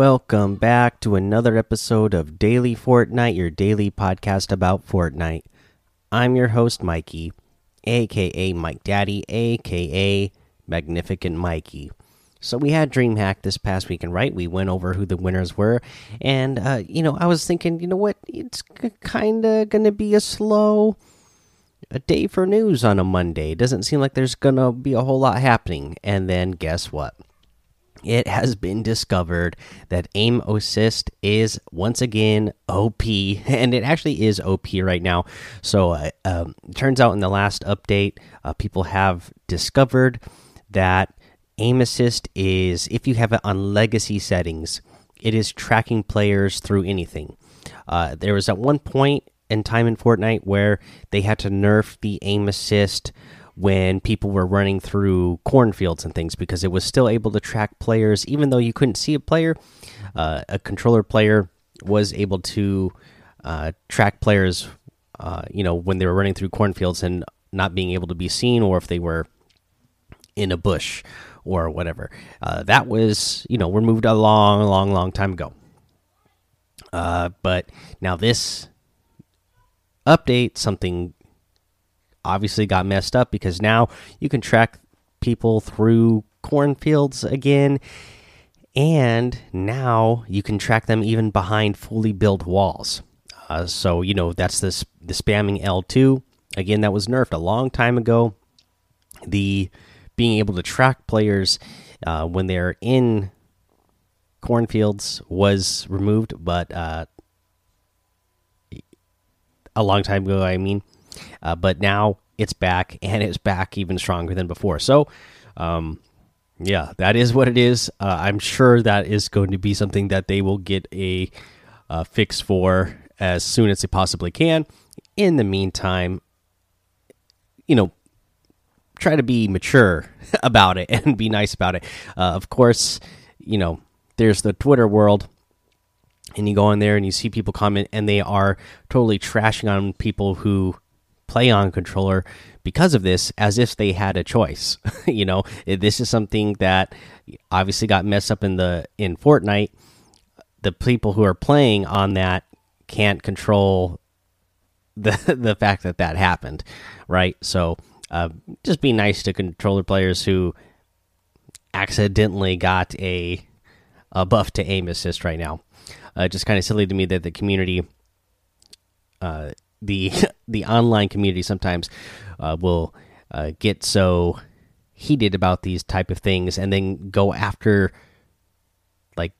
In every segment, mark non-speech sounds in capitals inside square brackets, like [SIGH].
Welcome back to another episode of Daily Fortnite, your daily podcast about Fortnite. I'm your host, Mikey, aka Mike Daddy, aka Magnificent Mikey. So we had DreamHack this past weekend, right? We went over who the winners were, and uh, you know, I was thinking, you know what? It's kind of gonna be a slow a day for news on a Monday. It doesn't seem like there's gonna be a whole lot happening. And then guess what? It has been discovered that aim assist is once again OP, [LAUGHS] and it actually is OP right now. So, uh, um, turns out in the last update, uh, people have discovered that aim assist is if you have it on legacy settings, it is tracking players through anything. Uh, there was at one point in time in Fortnite where they had to nerf the aim assist when people were running through cornfields and things because it was still able to track players even though you couldn't see a player uh, a controller player was able to uh, track players uh, you know when they were running through cornfields and not being able to be seen or if they were in a bush or whatever. Uh, that was you know removed a long long long time ago. Uh, but now this update something obviously got messed up because now you can track people through cornfields again and now you can track them even behind fully built walls. Uh, so you know that's this the spamming l2 again that was nerfed a long time ago. The being able to track players uh, when they're in cornfields was removed but uh, a long time ago i mean uh, but now it's back and it's back even stronger than before. So, um, yeah, that is what it is. Uh, I'm sure that is going to be something that they will get a uh, fix for as soon as they possibly can. In the meantime, you know, try to be mature [LAUGHS] about it and be nice about it. Uh, of course, you know, there's the Twitter world and you go in there and you see people comment and they are totally trashing on people who play on controller because of this as if they had a choice. [LAUGHS] You know this is something that obviously got messed up in the in Fortnite. The people who are playing on that can't control [LAUGHS] the the fact that that happened right? So uh, just be nice to controller players who accidentally got a a buff to aim assist right now. Uh, just kind of silly to me that the community uh, the [LAUGHS] the online community sometimes uh, will uh, get so heated about these type of things and then go after like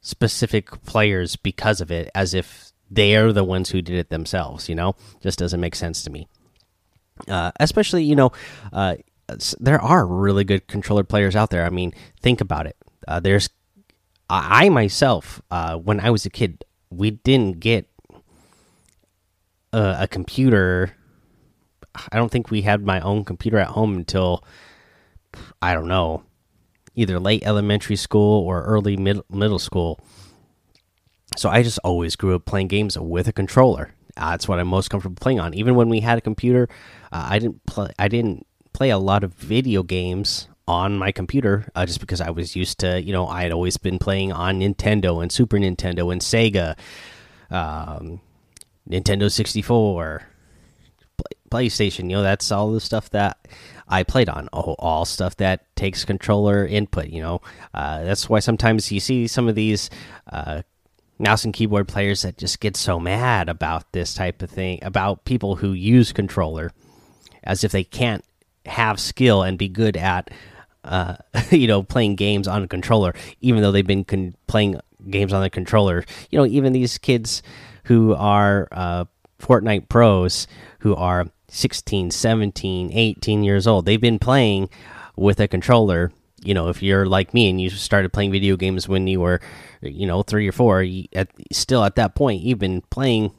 specific players because of it as if they're the ones who did it themselves you know? Just doesn't make sense to me. Uh, especially you know uh, there are really good controller players out there. I mean think about it. Uh, there's i myself uh, when i was a kid we didn't get a, a computer. I don't think we had my own computer at home until I don't know, either late elementary school or early mid middle school. So I just always grew up playing games with a controller. Uh, that's what I'm most comfortable playing on. Even when we had a computer, uh, I didn't play. I didn't play a lot of video games on my computer uh, just because I was used to, you know, I had always been playing on Nintendo and Super Nintendo and Sega. Um, Nintendo 64, PlayStation. You know, that's all the stuff that I played on. All, all stuff that takes controller input. You know, uh, that's why sometimes you see some of these uh, mouse and keyboard players that just get so mad about this type of thing, about people who use controller as if they can't have skill and be good at. Uh, [LAUGHS] you know, playing games on a controller, even though they've been playing games on the controller. You know, even these kids who are uh, Fortnite pros who are 16, 17, 18 years old. They've been playing with a controller. You know, if you're like me and you started playing video games when you were, you know, three or four, at, still at that point, you've been playing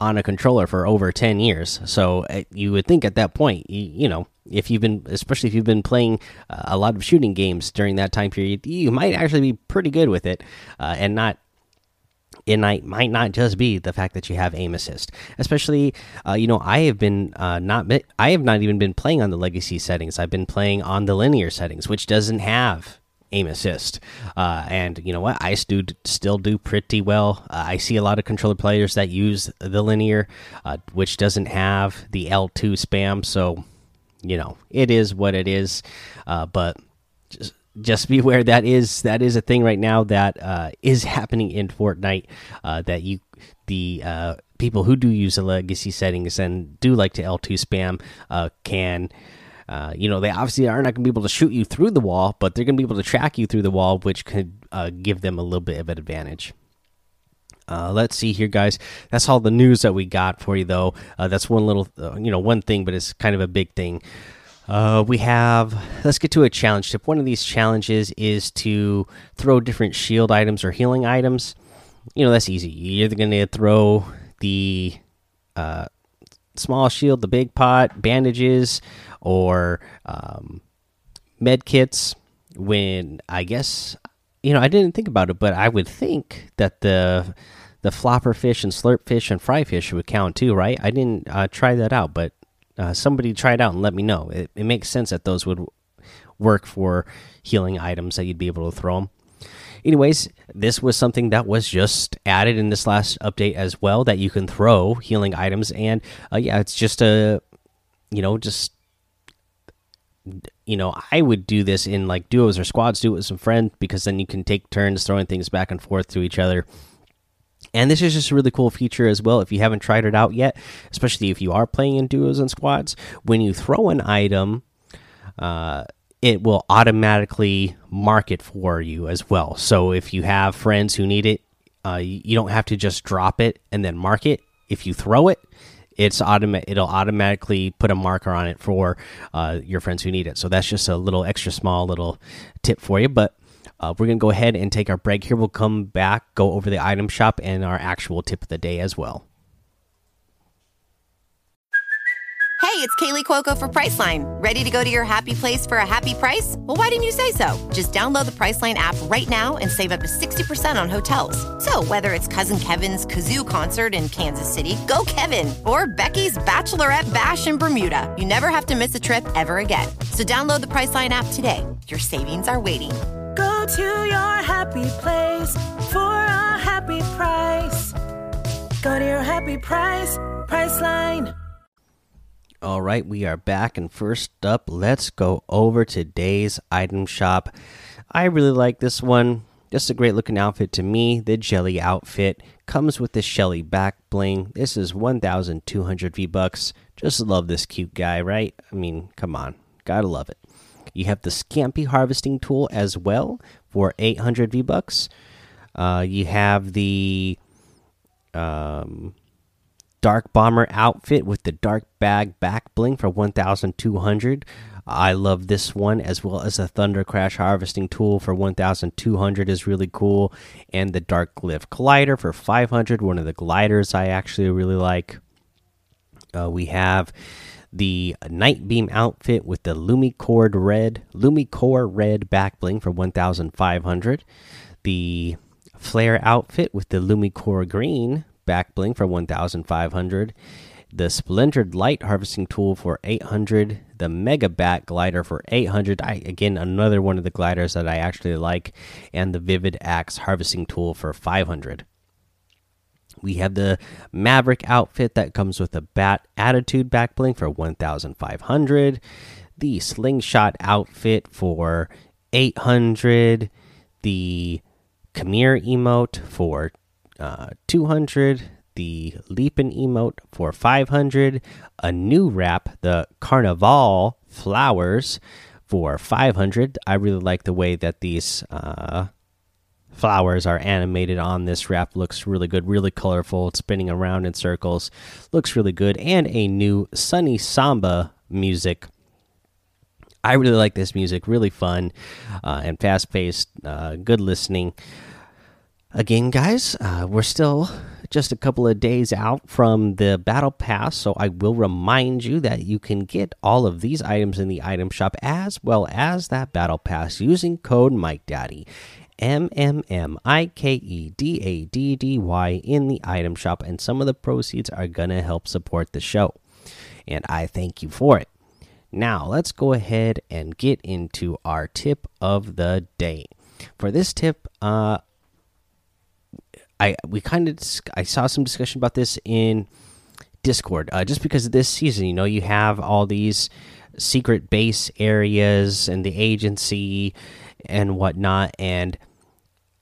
on a controller for over 10 years. So uh, you would think at that point, you, you, know, if you've been, especially if you've been playing uh, a lot of shooting games during that time period, you might actually be pretty good with it uh, and not it might might not just be the fact that you have aim assist. Especially, uh, you know, I have been uh, not I have not even been playing on the legacy settings. I've been playing on the linear settings, which doesn't have aim assist. Uh, and you know what? I do still do pretty well. Uh, I see a lot of controller players that use the linear, uh, which doesn't have the L2 spam. So, you know, it is what it is. Uh, but just just beware that is that is a thing right now that uh, is happening in Fortnite. Uh, that you the people who do use the legacy settings and do like to L2 spam can uh, you know, they obviously are not going to be able to shoot you through the wall, but they're going to be able to track you through the wall, which could uh, give them a little bit of an advantage. Uh, let's see here, guys. That's all the news that we got for you, though. Uh, that's one little, uh, you know, one thing, but it's kind of a big thing. We have. Let's get to a challenge tip. One of these challenges is to throw different shield items or healing items. You know, that's easy. You're either going to throw the small shield, the big pot, bandages, or um, med kits. When I guess you know, I didn't think about it, but I would think that the the flopper fish and slurp fish and fry fish would count too, right? I didn't uh, try that out, but uh, somebody try it out and let me know. It, it makes sense that those would work for healing items that you'd be able to throw them anyways, this was something that was just added in this last update as well that you can throw healing items, and uh, yeah, it's just a you know just you know I would do this in like duos or squads, do it with some friends because then you can take turns throwing things back and forth to each other. And this is just a really cool feature as well. If you haven't tried it out yet, especially if you are playing in duos and squads, when you throw an item, uh, it will automatically mark it for you as well. So if you have friends who need it, uh, you don't have to just drop it and then mark it. If you throw it, it's automatic. It'll automatically put a marker on it for uh, your friends who need it. So that's just a little extra small little tip for you. But uh, we're gonna go ahead and take our break here. We'll come back, go over the item shop and our actual tip of the day as well. Hey, it's Kaley Cuoco for Priceline. Ready to go to your happy place for a happy price? Well, why didn't you say so? Just download the Priceline app right now and save up to 60% on hotels. So, whether it's Cousin Kevin's Kazoo concert in Kansas City, go Kevin, or Becky's Bachelorette Bash in Bermuda, you never have to miss a trip ever again. So, download the Priceline app today. Your savings are waiting. Go to your happy place for a happy price. Go to your happy price, Priceline. All right, we are back, and first up, let's go over today's item shop. I really like this one. Just a great looking outfit to me. The Jellie outfit comes with the Shelly back bling. This is 1,200 V bucks. Just love this cute guy, right? I mean, come on, gotta love it. You have the Scampy harvesting tool as well for 800 V bucks. Uh, you have the um, Dark Bomber outfit with the Dark Bag back bling for 1200. I love this one as well as the Thunder Crash harvesting tool for 1200 is really cool and the Dark Glyph glider for 500, one of the gliders I actually really like. Uh, we have the Nightbeam outfit with the Lumicore red, Lumicore red back bling for 1500. The Flare outfit with the Lumicore green back bling for 1500 the splintered light harvesting tool for 800 the mega bat glider for 800 I, again another one of the gliders that i actually like. And the vivid axe harvesting tool for 500 we have the maverick outfit that comes with a bat attitude back bling for 1500 the slingshot outfit for 800 the Khmer emote for uh, 200 the Leapin emote for 500 a new wrap the carnival flowers for 500 i really like the way that these uh, flowers are animated on this wrap looks really good really colorful it's spinning around in circles looks really good and a new sunny samba music i really like this music really fun uh, and fast paced uh, good listening Again, guys, uh, we're still just a couple of days out from the battle pass, so I will remind you that you can get all of these items in the item shop as well as that battle pass using code Mike Daddy. M M M I K E D A D D Y in the item shop, and some of the proceeds are going to help support the show. And I thank you for it. Now, let's go ahead and get into our tip of the day. For this tip, uh, I we kind of I saw some discussion about this in Discord. Uh, just because of this season, you know, you have all these secret base areas and the agency and whatnot, and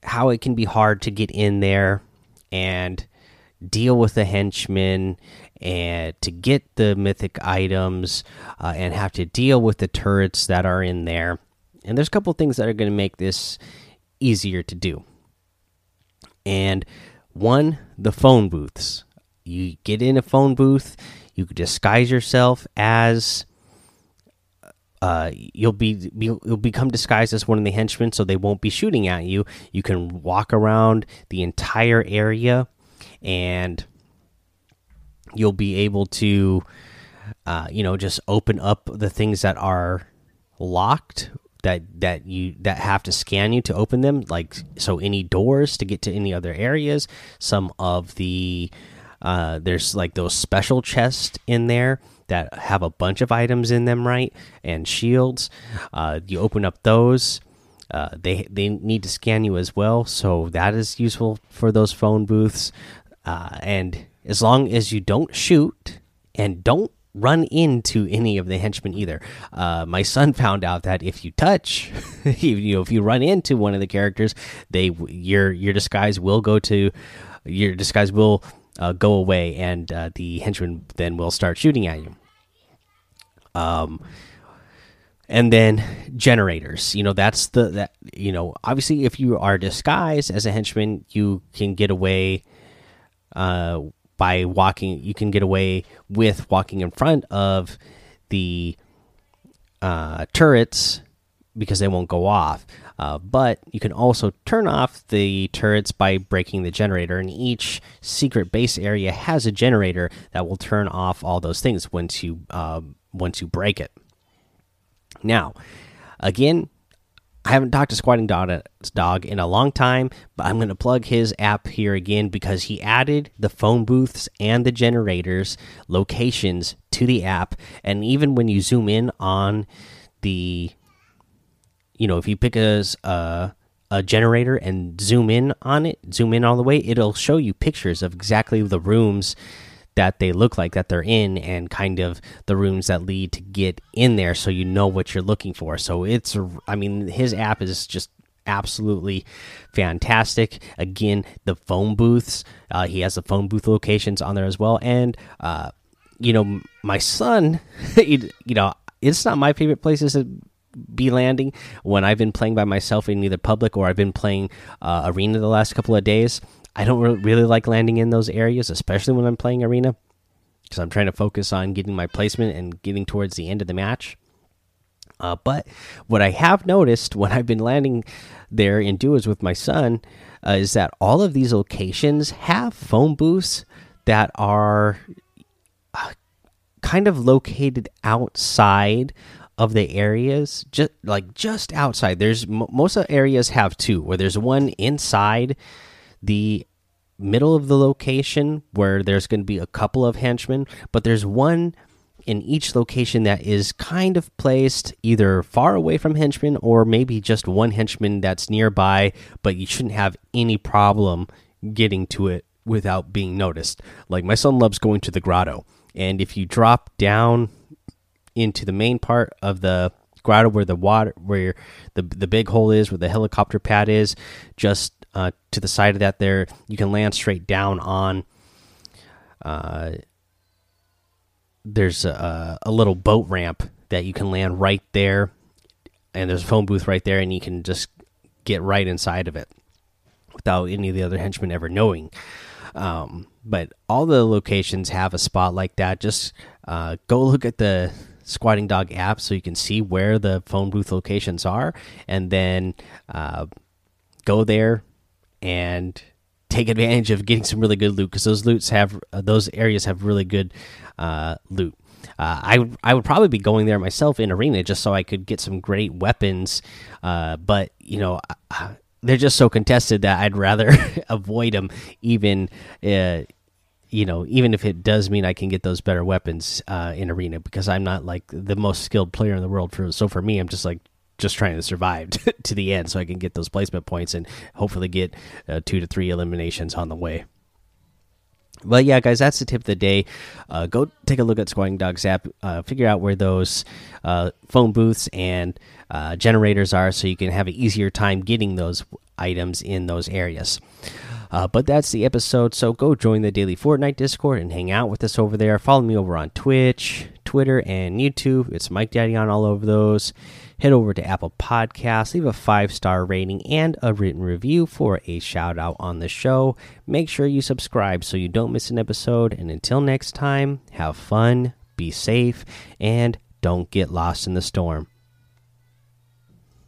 how it can be hard to get in there and deal with the henchmen and to get the mythic items uh, and have to deal with the turrets that are in there. And there's a couple things that are going to make this easier to do. And one, the phone booths. You get in a phone booth, you disguise yourself as uh, you'll be you'll become disguised as one of the henchmen, so they won't be shooting at you. You can walk around the entire area, and you'll be able to, uh, you know, just open up the things that are locked that that you that have to scan you to open them. Like so, any doors to get to any other areas. Some of the uh, there's like those special chests in there that have a bunch of items in them, right? And shields. Uh, you open up those. Uh, they they need to scan you as well, so that is useful for those phone booths. Uh, and as long as you don't shoot and don't run into any of the henchmen either. Uh, my son [LAUGHS] found out that if you touch, [LAUGHS] you know, if you run into one of the characters, they your your disguise will go to your disguise will uh, go away, and uh, the henchmen then will start shooting at you. Um, and then generators. You know, that's the that you know. Obviously, if you are disguised as a henchman, you can get away. Uh, by walking, you can get away with walking in front of the uh, turrets because they won't go off. Uh, but you can also turn off the turrets by breaking the generator, and each secret base area has a generator that will turn off all those things once you uh, once you break it. Now, again, I haven't talked to Squatting Dog in a long time, but I'm going to plug his app here again because he added the phone booths and the generators locations to the app. And even when you zoom in on the you know, if you pick a, a, a generator and zoom in on it, zoom in all the way, it'll show you pictures of exactly the rooms that they look like that they're in and kind of the rooms that lead to get in there so you know what you're looking for. So it's I mean his app is just absolutely fantastic. Again, the phone booths, uh, he has the phone booth locations on there as well and uh, you know my son [LAUGHS] you know it's not my favorite places be landing when I've been playing by myself in either public or I've been playing uh, arena the last couple of days. I don't re really like landing in those areas, especially when I'm playing arena, because I'm trying to focus on getting my placement and getting towards the end of the match. Uh, but what I have noticed when I've been landing there in duos with my son uh, is that all of these locations have phone booths that are uh, kind of located outside of the areas just like just outside. There's most of the areas have two where there's one inside the middle of the location where there's going to be a couple of henchmen but there's one in each location that is kind of placed either far away from henchmen or maybe just one henchman that's nearby but you shouldn't have any problem getting to it without being noticed. Like my son loves going to the grotto and if you drop down into the main part of the grotto where the water where the the big hole is where the helicopter pad is. Just uh, to the side of that there you can land straight down on uh, there's a, a little boat ramp that you can land right there. And there's a phone booth right there and you can just get right inside of it without any of the other henchmen ever knowing. Um, but all the locations have a spot like that. Just uh, go look at the Squatting Dog app so you can see where the phone booth locations are, and then uh, go there and take advantage of getting some really good loot because those loots have uh, those areas have really good uh, loot. Uh, I I would probably be going there myself in arena just so I could get some great weapons, uh, but you know they're just so contested that I'd rather [LAUGHS] avoid them even uh, you know, even if it does mean I can get those better weapons uh, in arena, because I'm not like the most skilled player in the world. For so for me, I'm just like just trying to survive [LAUGHS] to the end, so I can get those placement points and hopefully get uh, two to three eliminations on the way. But yeah, guys, that's the tip of the day. Uh, go take a look at Squatting Dog's app. Uh, figure out where those uh, phone booths and uh, generators are, so you can have an easier time getting those items in those areas. Uh, but that's the episode. So go join the Daily Fortnite Discord and hang out with us over there. Follow me over on Twitch, Twitter, and YouTube. It's Mike Daddy on all over those. Head over to Apple Podcasts, leave a five star rating and a written review for a shout out on the show. Make sure you subscribe so you don't miss an episode. And until next time, have fun, be safe, and don't get lost in the storm.